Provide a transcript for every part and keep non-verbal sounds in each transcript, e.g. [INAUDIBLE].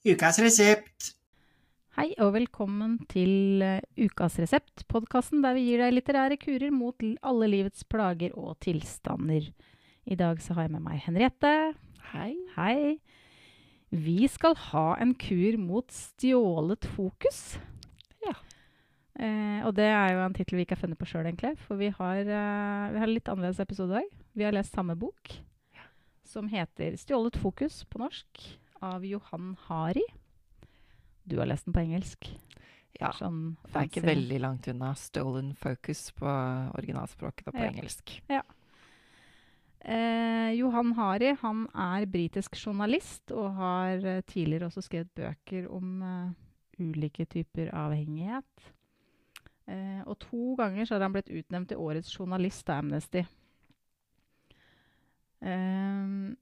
Ukas resept. Hei og velkommen til eh, Ukas resept, podkasten der vi gir deg litterære kurer mot alle livets plager og tilstander. I dag så har jeg med meg Henriette. Hei. Hei. Vi skal ha en kur mot stjålet fokus. Ja. Eh, og det er jo en tittel vi ikke har funnet på sjøl, egentlig. For vi har, eh, vi har en litt annerledes episode i dag. Vi har lest samme bok, som heter 'Stjålet fokus' på norsk, av Johan Hari. Du har lest den på engelsk. Ja, Sånn det er ikke veldig langt unna. Stolen focus på originalspråket og på Ja. engelsk. Eh, Johan Hari han er britisk journalist og har eh, tidligere også skrevet bøker om eh, ulike typer avhengighet. Eh, og to ganger så har han blitt utnevnt til årets journalist av Amnesty. Eh,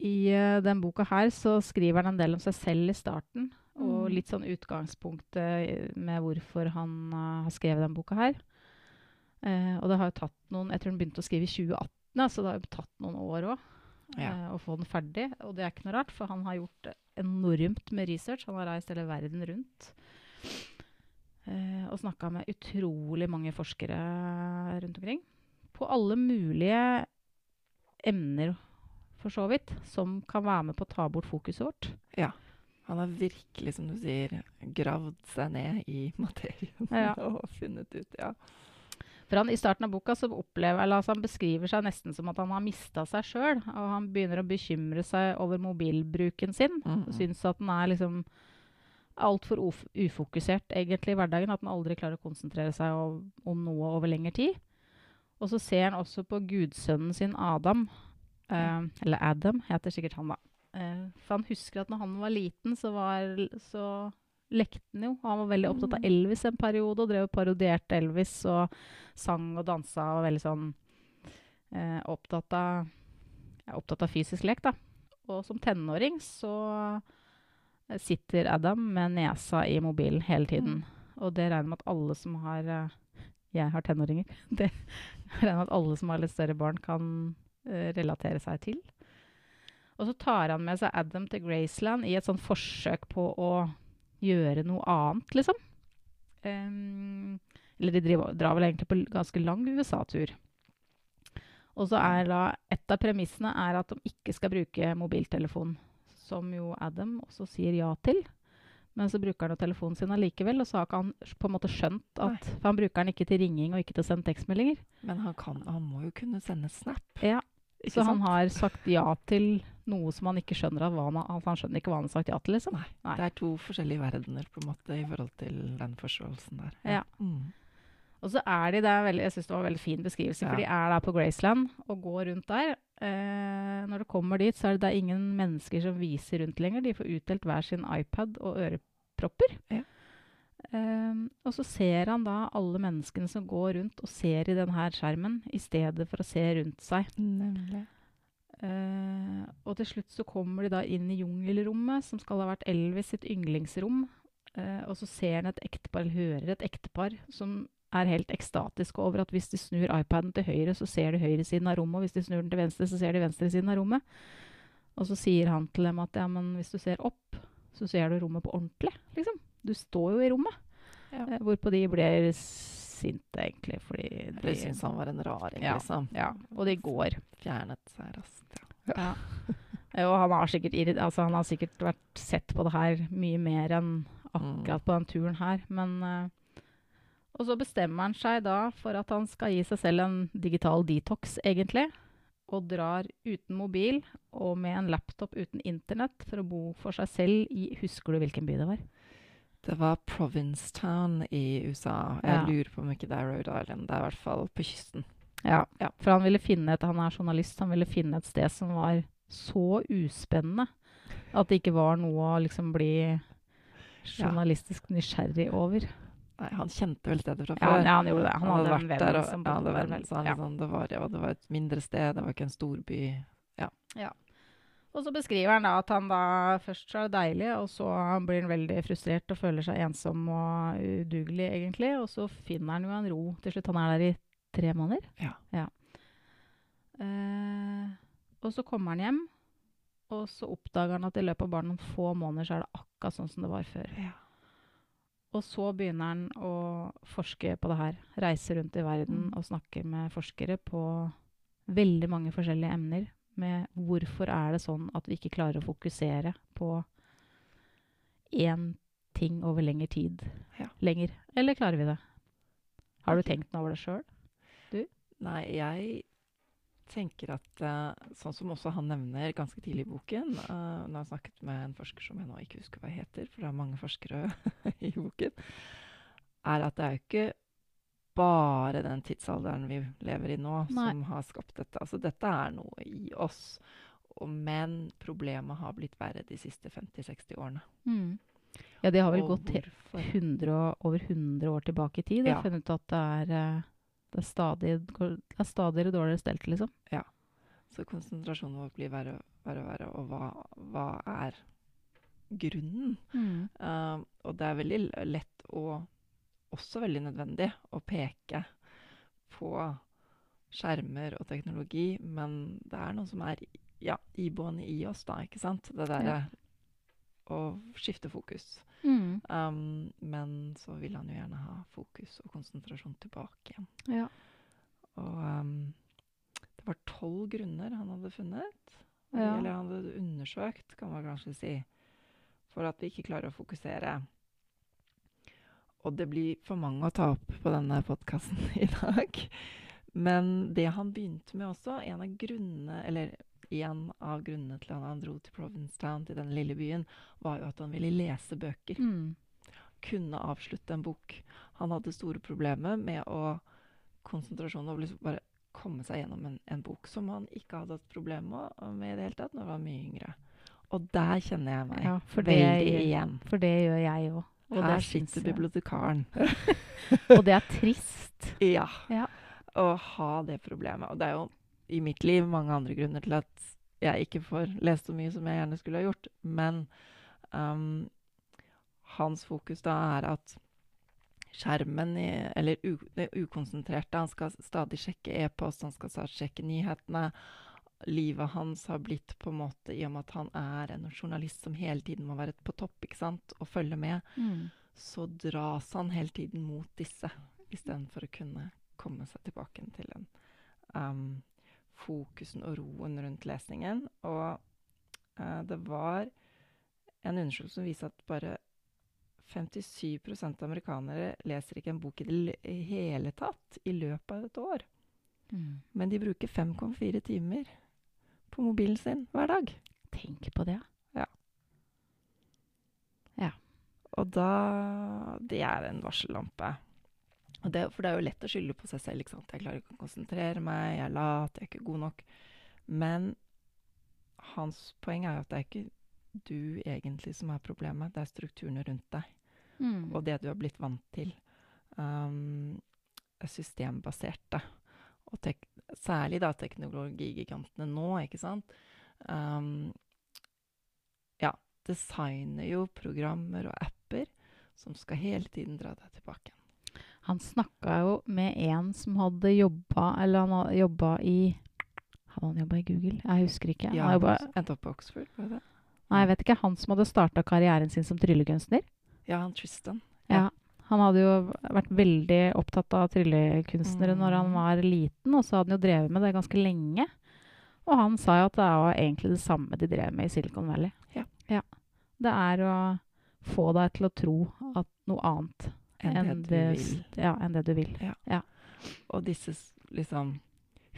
I uh, den boka her så skriver han en del om seg selv i starten. Og Mm. litt sånn utgangspunktet med hvorfor han uh, har skrevet den boka her. Uh, og det har jo tatt noen Jeg tror han begynte å skrive i 2018, så det har jo tatt noen år òg Ja. å få den ferdig. Og det er ikke noe rart, for han har gjort enormt med research. Han har reist hele verden rundt. Eh, og snakka med utrolig mange forskere rundt omkring. På alle mulige emner, for så vidt, som kan være med på å ta bort fokuset vårt. Ja. Han har virkelig, som du sier, gravd seg ned i [LAUGHS] materien Ja. og funnet ut Ja. For han, I starten av boka så opplever, eller altså han beskriver seg nesten som at han har mista seg sjøl. Og han begynner å bekymre seg over mobilbruken sin. Mm. Og syns at den er liksom altfor uf ufokusert egentlig i hverdagen. At den aldri klarer å konsentrere seg om, om noe over lengre tid. Og så ser han også på gudsønnen sin Adam. Eh, eller Adam heter sikkert han, da. Uh, for han husker at når han var liten, så, var, så lekte han jo. Han var veldig opptatt av Elvis en periode og drev og parodierte Elvis og sang og dansa og veldig sånn uh, opptatt av ja, opptatt av fysisk lek, da. Og som tenåring så sitter Adam med nesa i mobilen hele tiden. Og det regner med at alle som har Jeg har tenåringer. [LAUGHS] Det regner med at alle som har litt større barn, kan relatere seg til. Og så tar han med seg Adam til Graceland i et sånn forsøk på å gjøre noe annet, liksom. Um, eller de driver, drar vel egentlig på ganske lang USA-tur. Og så er da Et av premissene er at de ikke skal bruke mobiltelefon, som jo Adam også sier ja til. Men så bruker han jo telefonen sin allikevel, og så har ikke han på en måte skjønt at For han bruker den ikke til ringing og ikke til å sende tekstmeldinger. Men han, kan, han må jo kunne sende snap. Ja, Så han har sagt ja til noe som han ikke skjønner at han, altså han skjønner ikke hva han har sagt ja til, liksom. Nei. Nei. Det er to forskjellige verdener på en måte i forhold til den forståelsen der. Ja. Mm. Og så er de der veldig, Jeg syns det var en veldig fin beskrivelse, Ja. for de er der på Graceland og går rundt der. Eh, når du kommer dit, så er det, det er ingen mennesker som viser rundt lenger. De får utdelt hver sin iPad og ørepropper. Ja. Eh, og så ser han da alle menneskene som går rundt og ser i denne skjermen, i stedet for å se rundt seg. Nemlig. Eh, og til slutt så kommer de da inn i jungelrommet, som skal ha vært Elvis sitt yndlingsrom. Eh, og så ser han et ektepar, eller hører et ektepar, som er helt ekstatiske over at hvis de snur iPaden til høyre, så ser de høyresiden av rommet, og hvis de snur den til venstre, så ser de venstresiden av rommet. Og så sier han til dem at ja, men hvis du ser opp, så ser du rommet på ordentlig, liksom. Du står jo i rommet. Ja. Eh, hvorpå de blir sinte, egentlig, fordi Eller syns han var en raring, Ja. liksom. Ja, og de går. Fjernet seg raskt. Ja. Ja. Eh, Og han har, sikkert, altså han har sikkert vært sett på det her mye mer enn akkurat på den turen her. Men eh, Og så bestemmer han seg da for at han skal gi seg selv en digital detox, egentlig. Og drar uten mobil og med en laptop uten internett for å bo for seg selv i Husker du hvilken by det var? Det var Provincetown i USA. Jeg Ja. lurer på om ikke det er Rhode Island. Det er i hvert fall på kysten. Ja, Ja. for han et, han er journalist, han ville finne et sted som var så uspennende at det ikke var noe å liksom bli journalistisk nysgjerrig over. Nei, han kjente vel stedet fra Ja, før. ja, han gjorde det. Han, hadde, hadde, vært der, og, ja, det, var, hadde der. venn, så han Ja. liksom, det, var, ja, det var et mindre sted, det var ikke en storby. Og så beskriver han da at han da først så er det deilig, og så blir han veldig frustrert og føler seg ensom og udugelig, egentlig. Og så finner han jo en ro til slutt. Han er der i tre måneder. Ja. Eh, og så kommer han hjem, Og så oppdager han at i løpet av bare noen få måneder så er det akkurat sånn som det var før. Ja. Og så begynner han å forske på det her. Reise rundt i verden Mm. og snakke med forskere på veldig mange forskjellige emner. Med hvorfor er det sånn at vi ikke klarer å fokusere på én ting over lengre tid. Ja. Lenger. Eller klarer vi det? Har du tenkt noe over det sjøl? Nei, jeg tenker at eh, Sånn som også han nevner ganske tidlig i boken uh, Når jeg snakket med en forsker som jeg nå ikke husker hva jeg heter, for det er mange forskere [LAUGHS] i boken, er at det er jo ikke bare den tidsalderen vi lever i nå, Nei. som har skapt dette. Altså, dette er noe i oss. Og, men problemet har blitt verre de siste 50-60 årene. Ja, det har vel Og gått hvorfor? 100 over 100 år tilbake i tid og Ja. funnet ut at det er, eh, det er stadig, det er stadig dårligere stelt, liksom. Så konsentrasjonen vår blir verre og verre. Og, verre, og hva, hva er grunnen? Um, og det er veldig lett og også veldig nødvendig å peke på skjermer og teknologi, men det er noe som er ja, iboende i oss, da, ikke sant? Det derre å skifte fokus. Mm. Um, men så vil han jo gjerne ha fokus og konsentrasjon tilbake igjen. Ja. Og um, det var tolv grunner han hadde funnet, Ja. eller han hadde undersøkt, kan man kanskje si, for at vi ikke klarer å fokusere. Og det blir for mange å ta opp på denne podkasten [LAUGHS] i dag. Men det han begynte med også, en av grunnene, eller en av grunnene til at han dro til Provincetown, til den lille byen, var jo at han ville lese bøker Mm. kunne avslutte en bok. Han hadde store problemer med å konsentrasjonen og liksom bare komme seg gjennom en, en bok som han ikke hadde hatt problemer med i det hele tatt når han var mye yngre. Og der kjenner jeg meg Ja, for det veldig igjen. For det gjør jeg òg. Og, Her syns sitter bibliotekaren. [LAUGHS] og det er trist. Ja. Ja. Å ha det problemet. Og det er jo i mitt liv mange andre grunner til at jeg ikke får lest så mye som jeg gjerne skulle ha gjort. Men um, hans fokus da er at skjermen i, Eller u, det ukonsentrerte. Han skal stadig sjekke e-post, han skal sjekke nyhetene. Livet hans har blitt på en måte, i og med at han er en journalist som hele tiden må være på topp ikke sant, og følge med, Mm. så dras han hele tiden mot disse, istedenfor å kunne komme seg tilbake til den um, fokusen og roen rundt lesningen. Og uh, det var en undersøkelse som viser at bare 57% av amerikanere leser ikke en bok i det hele tatt i løpet av et år. Mm. Men de bruker 5,4 timer på mobilen sin hver dag. Tenk på det. Og da Det er en varsellampe. Og det, for det er jo lett å skylde på seg selv. ikke sant? Jeg klarer ikke å konsentrere meg, jeg er lat, jeg er ikke god nok. Men hans poeng er jo at det er ikke du egentlig som er problemet, det er strukturene rundt deg. Mm. Og det du har blitt vant til. Um, er systembaserte. Særlig da teknologigigantene nå, ikke sant. Um, ja, designer jo programmer og apper som skal hele tiden dra deg tilbake. Han snakka jo med en som hadde jobba Eller han hadde jobba i Hadde han jobba i Google? Jeg husker ikke. Ja, han jobba, han endte opp på Oxford, var det nei, jeg vet ikke. Han som hadde starta karrieren sin som tryllekunstner. Ja, han Tristan. Ja. Han hadde jo vært veldig opptatt av tryllekunstnere når han Mm. var liten, og så hadde han jo drevet med det ganske lenge. Og han sa jo at det var egentlig det samme de drev med i Silicon Valley. Ja. Det er å få deg til å tro at noe annet Enn det du. Ja, enn det du vil. Og disse liksom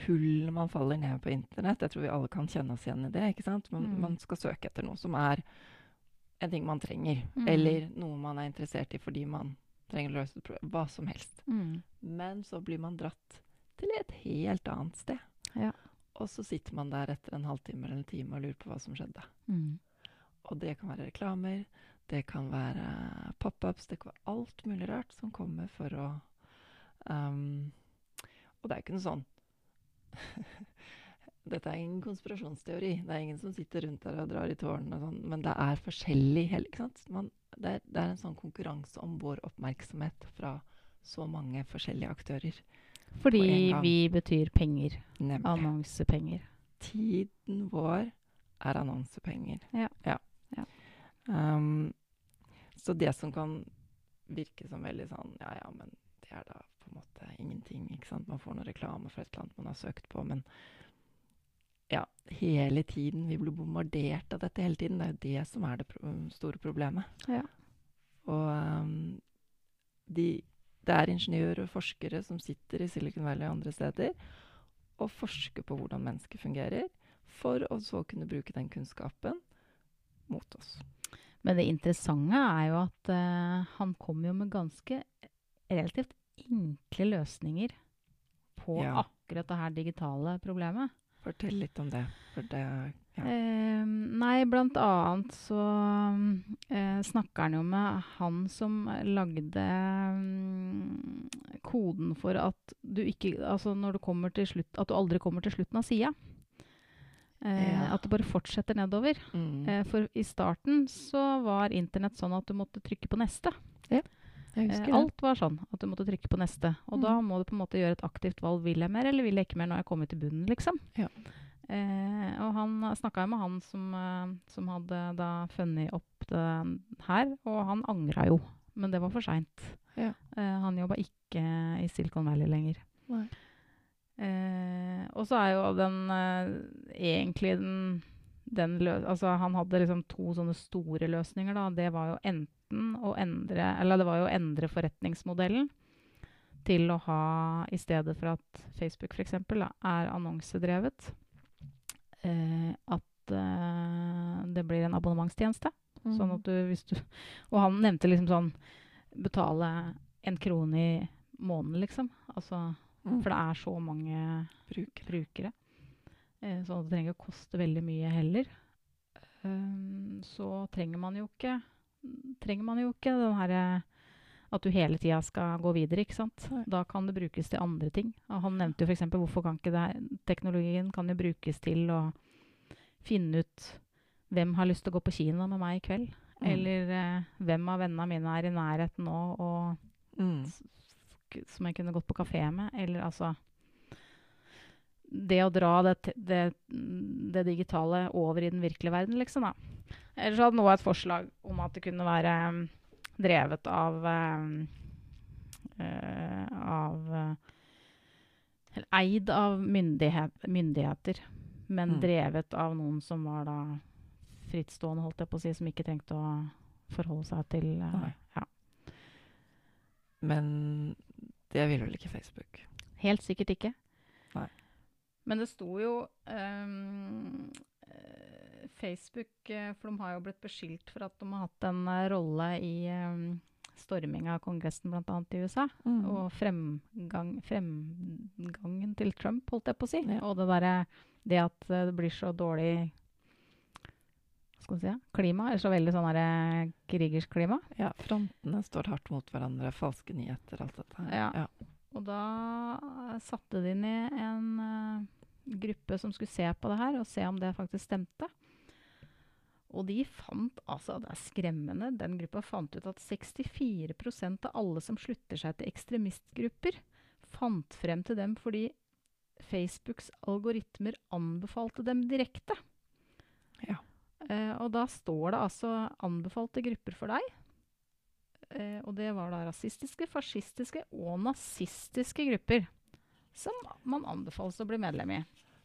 hullene man faller ned på internett, jeg tror vi alle kan kjenne oss igjen i det. ikke sant? Man, Mm. man skal søke etter noe som er en ting man trenger, Mm. eller noe man er interessert i fordi man trenger å løse et problem. Hva som helst. Mm. Men så blir man dratt til et helt annet sted. Ja. Og så sitter man der etter en halvtime eller en time og lurer på hva som skjedde. Mm. Og det kan være reklamer, det kan være pop-ups, det kan være alt mulig rart som kommer for å um, Og det er ikke noe sånn [LAUGHS] Dette er ingen konspirasjonsteori. Det er ingen som sitter rundt der og drar i tårene og sånn, men det er forskjellig hele, ikke sant? Man, det, er, det er en sånn konkurranse om vår oppmerksomhet fra så mange forskjellige aktører. Fordi vi betyr penger. Nemlig. Annonsepenger. Tiden vår er annonsepenger. Ja. Ja. Um, så det som kan virke som veldig sånn Ja, ja, men det er da på en måte ingenting. ikke sant? Man får noe reklame for et eller annet man har søkt på. Men ja, hele tiden. Vi blir bombardert av dette hele tiden. Det er jo det som er det pro store problemet. Ja. Og um, de, det er ingeniører og forskere som sitter i Silicon Valley og andre steder og forsker på hvordan mennesker fungerer, for å så kunne bruke den kunnskapen mot oss. Men det interessante er jo at uh, han kommer jo med ganske relativt enkle løsninger på Ja. akkurat det her digitale problemet. Fortell litt om det. Det ja. Eh, nei, blant annet så eh, snakker han jo med han som lagde mm, koden for at du ikke Altså når du kommer til slutt At du aldri kommer til slutten av sida. Eh, Ja. At det bare fortsetter nedover. mm. Eh, for i starten så var internett sånn at du måtte trykke på neste. Det. Alt var sånn at du måtte trykke på neste. Og Mm. da må du på en måte gjøre et aktivt valg. Vil jeg mer, eller vil jeg ikke mer når jeg kommer til bunnen, liksom? Ja. Eh, og han snakka med han som, eh, som hadde da funnet opp det her, og han angra jo. Men det var for seint. Ja. Eh, han jobba ikke i Silicon Valley lenger. Nei. Eh, og så er jo den eh, egentlig den, den lø Altså han hadde liksom to sånne store løsninger, da. Det var jo enten å endre Eller det var jo å endre forretningsmodellen til å ha I stedet for at Facebook f.eks. er annonsedrevet, eh, at eh, det blir en abonnementstjeneste. Sånn Mm. at du, hvis du Og han nevnte liksom sånn Betale en krone i måneden, liksom. Altså Mm. for det er så mange Bruk. brukere. Eh, sånn at det trenger å koste veldig mye heller. Um, så trenger man jo ikke trenger man jo ikke den herre at du hele tida skal gå videre, ikke sant. Da kan det brukes til andre ting. Og han nevnte jo f.eks. hvorfor kan ikke det her Teknologien kan jo brukes til å finne ut hvem har lyst til å gå på kino med meg i kveld. Mm. Eller eh, hvem av vennene mine er i nærheten nå og Mm. som jeg kunne gått på kafé med. Eller altså Det å dra det, det, det digitale over i den virkelige verden, liksom. da. Ellers hadde Noah et forslag om at det kunne være mm, drevet av eh, eh, Av eh, Eller eid av myndighet, myndigheter. Men Mm. drevet av noen som var da frittstående, holdt jeg på å si, som ikke trengte å forholde seg til eh, ja. Men det vil vel ikke Facebook? Helt sikkert ikke. Nei. Men det sto jo ehm, eh, Facebook eh, For de har jo blitt beskyldt for at de har hatt en eh, rolle i um, storminga av Kongressen, bl.a. i USA. Mm. Og fremgang, fremgangen til Trump, holdt jeg på å si. Ja. Og det derre Det at det blir så dårlig skal vi si, ja, klima, eller så veldig sånn krigersk klima. Ja, frontene står hardt mot hverandre. Falske nyheter, alt dette her. Ja. Og da satte de ned en gruppe som skulle se på det her, og se om det faktisk stemte. Og de fant altså, det er skremmende, den gruppa fant ut at 64% av alle som slutter seg til ekstremistgrupper, fant frem til dem fordi Facebooks algoritmer anbefalte dem direkte. Ja. Eh, og da står det altså anbefalte grupper for deg. Eh, og det var da rasistiske, fascistiske og nazistiske grupper som man anbefales å bli medlem i.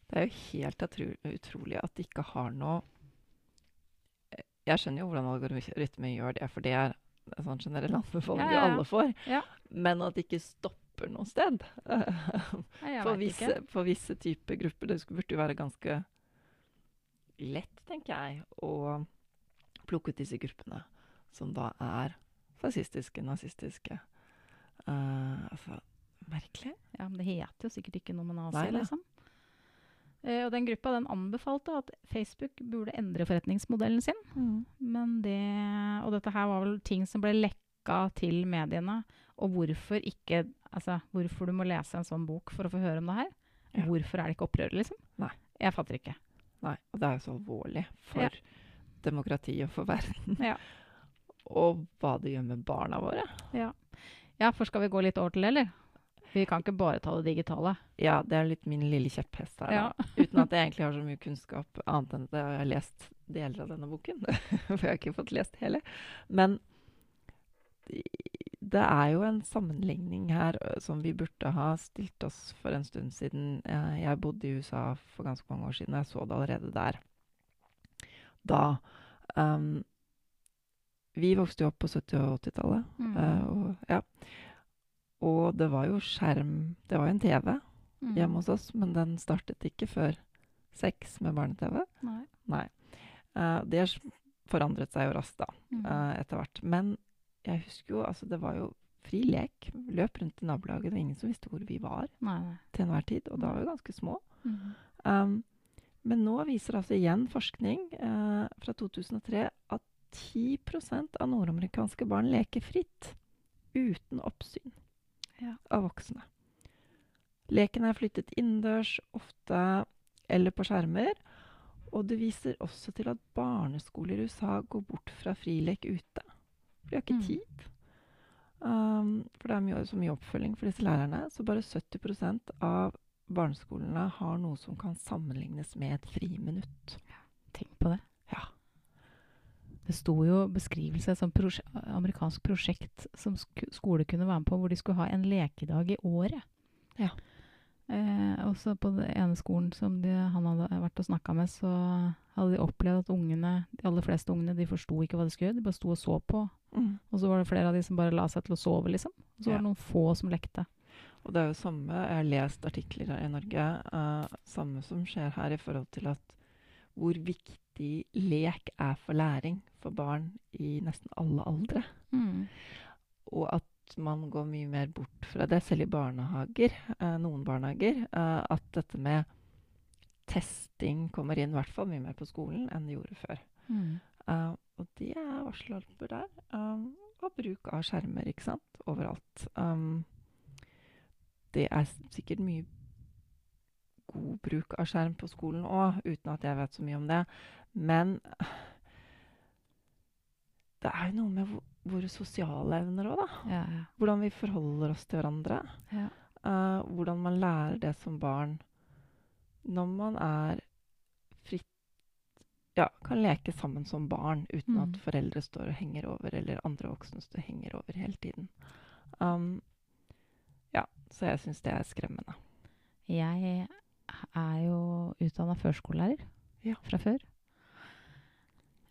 Det er jo helt utrolig at de ikke har noe Eh, Jeg skjønner jo hvordan algoritmen gjør det, for det er en sånn generell anbefaling Ja, ja, ja. alle får. Ja. Men at det ikke stopper noe sted. For, visse, for visse typer grupper. Det burde jo være ganske lett, tenker jeg, å plukke ut disse gruppene som da er fascistiske, nazistiske. Uh, altså, merkelig. Ja, men det heter jo sikkert ikke noe med nazi, liksom. Eh, og den gruppa den anbefalte at Facebook burde endre forretningsmodellen sin. Men det Og dette her var vel ting som ble lekka til mediene. Og hvorfor ikke Altså, hvorfor du må lese en sånn bok for å få høre om det her. Ja. Hvorfor er det ikke opprør, liksom? Nei. Jeg fatter ikke. Nei, og det er jo så alvorlig for Ja. demokratiet og for verden. Ja. [LAUGHS] og hva det gjør med barna våre. Ja. ja, for skal vi gå litt over til det, eller? Vi kan ikke bare ta det digitale. Ja, det er litt min lille kjepphest her, Ja. [LAUGHS] Uten at jeg egentlig har så mye kunnskap annet enn at jeg har lest deler av denne boken. [LAUGHS] For jeg har ikke fått lest hele. Men det er jo en sammenligning her som vi burde ha stilt oss for en stund siden. Jeg, jeg bodde i USA for ganske mange år siden, og jeg så det allerede der. Da um, Vi vokste jo opp på 70- og 80-tallet. Mm. Uh, og, ja. Og det var jo skjerm Det var jo en TV Mm. hjemme hos oss, men den startet ikke før seks med barne-TV. Nei. Nei. Uh, det forandret seg jo raskt da, Mm. uh, etter hvert. Men jeg husker jo, altså det var jo fri lek. Løp rundt i nabolaget. Det var ingen som visste hvor vi var Nei, nei. til enhver tid. Og da var vi ganske små. Mm. Um, men nå viser altså igjen forskning uh, fra 2003 at 10% av nordamerikanske barn leker fritt uten oppsyn Ja. av voksne. Leken er flyttet innendørs, ofte eller på skjermer. Og det viser også til at barneskoler i USA går bort fra frilek ute. For de har ikke Mm. tid. Um, for det er mye, så mye oppfølging for disse lærerne. Så bare 70% av barneskolene har noe som kan sammenlignes med et friminutt. Tenk på det. Det sto jo beskrivelse som prosje amerikansk prosjekt som sk skole kunne være med på, hvor de skulle ha en lekedag i året. Ja. Eh, også på den ene skolen som de, han hadde vært og snakka med, så hadde de opplevd at ungene, de aller fleste ungene de forsto ikke hva de skulle gjøre. De bare sto og så på. Mm. Og så var det flere av de som bare la seg til å sove, liksom. Og så Ja. var det noen få som lekte. Og det er jo samme Jeg har lest artikler her i Norge. uh, samme som skjer her i forhold til at hvor viktig lek er for læring for barn i nesten alle aldre. Mm. Og at man går mye mer bort fra det, selv i barnehager, eh, noen barnehager. eh, at dette med testing kommer inn, i hvert fall mye mer på skolen enn det gjorde før. Mm. Eh, og det er varsellamper der. Um, og bruk av skjermer, ikke sant, overalt. Um, det er sikkert mye god bruk av skjerm på skolen òg, uten at jeg vet så mye om det. Men det er jo noe med våre sosiale evner òg, da. Ja, ja. Hvordan vi forholder oss til hverandre. Ja. Uh, hvordan man lærer det som barn når man er fritt Ja, kan leke sammen som barn uten Mm. at foreldre står og henger over, eller andre voksne står og henger over hele tiden. Um, ja, så jeg syns det er skremmende. Jeg er jo utdanna førskolelærer Ja. fra før.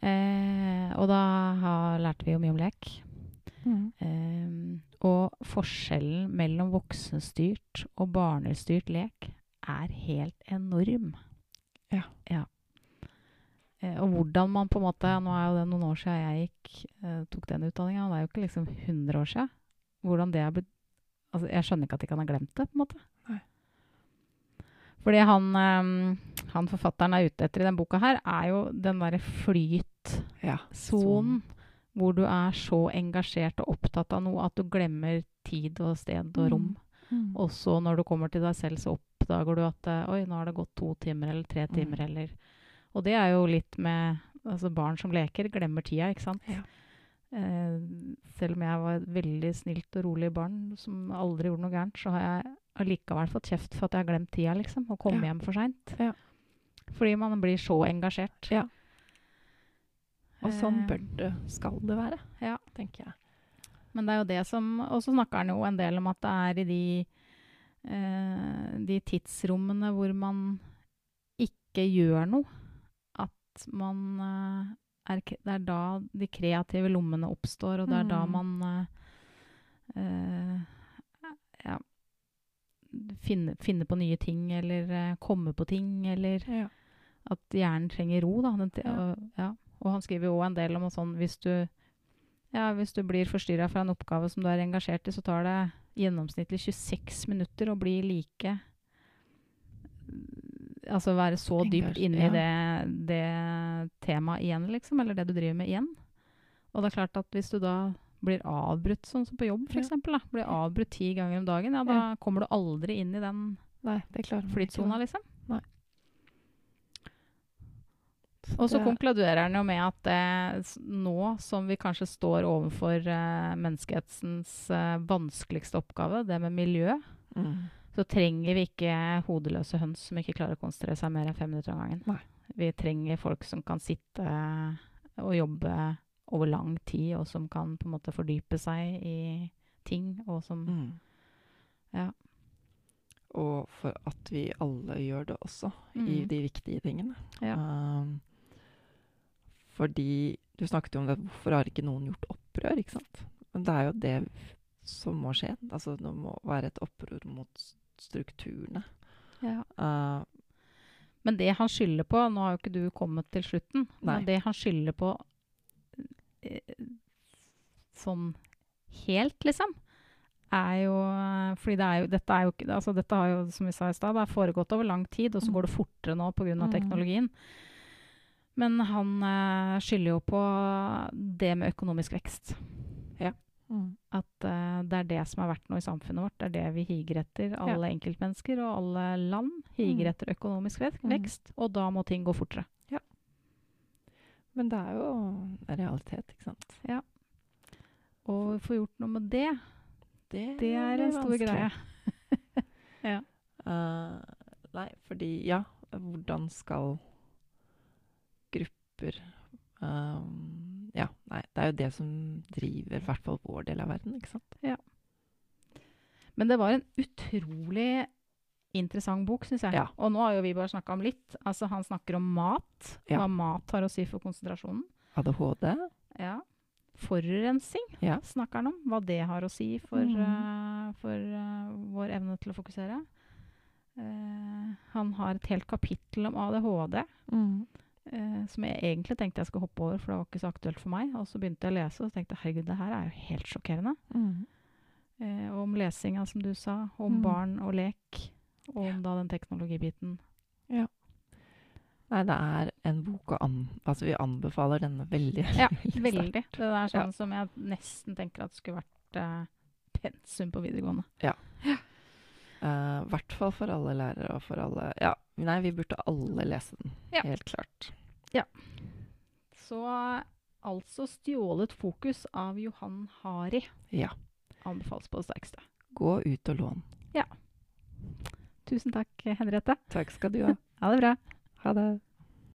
Eh, og da har, lærte vi jo mye om lek. Eh, og forskjellen mellom voksenstyrt og barnestyrt lek er helt enorm. Ja. Eh, og hvordan man på en måte Nå er jo det noen år siden jeg gikk, eh, tok den utdanninga, og det er jo ikke liksom 100 år siden. Hvordan det er blitt altså Jeg skjønner ikke at de kan ha glemt det, på en måte. Fordi han, um, han forfatteren er ute etter i den boka her, er jo den derre flyt Ja. hvor du er så engasjert og opptatt av noe at du glemmer tid og sted og rom. Mm. Og så når du kommer til deg selv, så oppdager du at eh, oi, nå har det gått to timer eller tre Mm. timer eller Og det er jo litt med altså barn som leker, glemmer tida, ikke sant. Ja. Eh, selv om jeg var et veldig snilt og rolig barn som aldri gjorde noe gærent, så har jeg allikevel fått kjeft for at jeg har glemt tida, liksom, og kommet Ja. hjem for seint. Ja. Fordi man blir så engasjert. Ja. Og sånn bør det, skal det være, Ja. tenker jeg. Men det er jo det som Og så snakker han jo en del om at det er i de, eh, de tidsrommene hvor man ikke gjør noe, at man eh, er, Det er da de kreative lommene oppstår, og det er da Mm. man eh, eh, ja, finner, finne, på nye ting, eller komme kommer på ting, eller Ja. at hjernen trenger ro. Da. Den, Ja. og, ja. og han skriver jo også en del om sånn hvis du, ja, hvis du blir forstyrra fra en oppgave som du er engasjert i, så tar det gjennomsnittlig 26 minutter å bli like Altså være så dypt inne ja. i det, det temaet igjen, liksom. Eller det du driver med igjen. Og det er klart at hvis du da blir avbrutt, sånn som på jobb f.eks., blir avbrutt ti ganger om dagen, ja, da Ja. kommer du aldri inn i den Nei, flytsona, liksom. Nei. Og så konkluderer han jo med at eh, nå som vi kanskje står overfor eh, menneskehetens eh, vanskeligste oppgave, det med miljø, Mm. så trenger vi ikke hodeløse høns som ikke klarer å konsentrere seg mer enn fem minutter om gangen. Nei. Vi trenger folk som kan sitte og jobbe over lang tid, og som kan på en måte fordype seg i ting, og som Mm. Ja. Og for at vi alle gjør det også, i Mm. de viktige tingene. Ja. Um, fordi du snakket jo om det, hvorfor har ikke noen gjort opprør, ikke sant? Men det er jo det som må skje. Altså det må være et opprør mot strukturene. ja. Uh, Men det han skylder på Nå har jo ikke du kommet til slutten. Nei. Men det han skylder på sånn helt, liksom, er jo Fordi det er jo, dette er jo ikke altså Dette har jo, som vi sa i stad, det har foregått over lang tid, og så Mm. går det fortere nå pga. Mm. teknologien. Men han eh, skylder jo på det med økonomisk vekst. mm. At eh, det er det som er verdt noe i samfunnet vårt. Det er det vi higer etter. Alle enkeltmennesker og alle land higer Mm. etter økonomisk Mm. vekst. Og da må ting gå fortere. Men det er jo realitet, ikke sant? Og få gjort noe med det, Det, det er en stor greie. [LAUGHS] Uh, nei, fordi ja, hvordan skal grupper um, Ja, nei, det er jo det som driver i hvert fall vår del av verden, ikke sant? Men det var en utrolig interessant bok, syns jeg. Ja. Og nå har jo vi bare snakka om litt. Altså, han snakker om mat. Ja. Hva mat har å si for konsentrasjonen. ADHD. Ja. Forurensing Ja. snakker han om. Hva det har å si for, mm. uh, for uh, vår evne til å fokusere. Uh, han har et helt kapittel om ADHD. eh, som jeg egentlig tenkte jeg skulle hoppe over, for det var ikke så aktuelt for meg. Og så begynte jeg å lese og så tenkte jeg, herregud, det her er jo helt sjokkerende. Og om lesinga, som du sa. Om Mm. barn og lek. Og om da den teknologibiten. Ja. Nei, det er en bok å an... Altså, vi anbefaler denne veldig. [LAUGHS] Ja, veldig. Det er sånn Ja. som jeg nesten tenker at skulle vært uh, pensum på videregående. Ja. I hvert fall for alle lærere og for alle Ja, nei, vi burde alle lese den. Ja. Helt klart. Ja. Så altså 'Stjålet fokus' av Johan Hari Ja. anbefales på det sterkeste. Gå ut og lån. Tusen takk, Henriette. Takk skal du ha. Ha det bra. Ha det.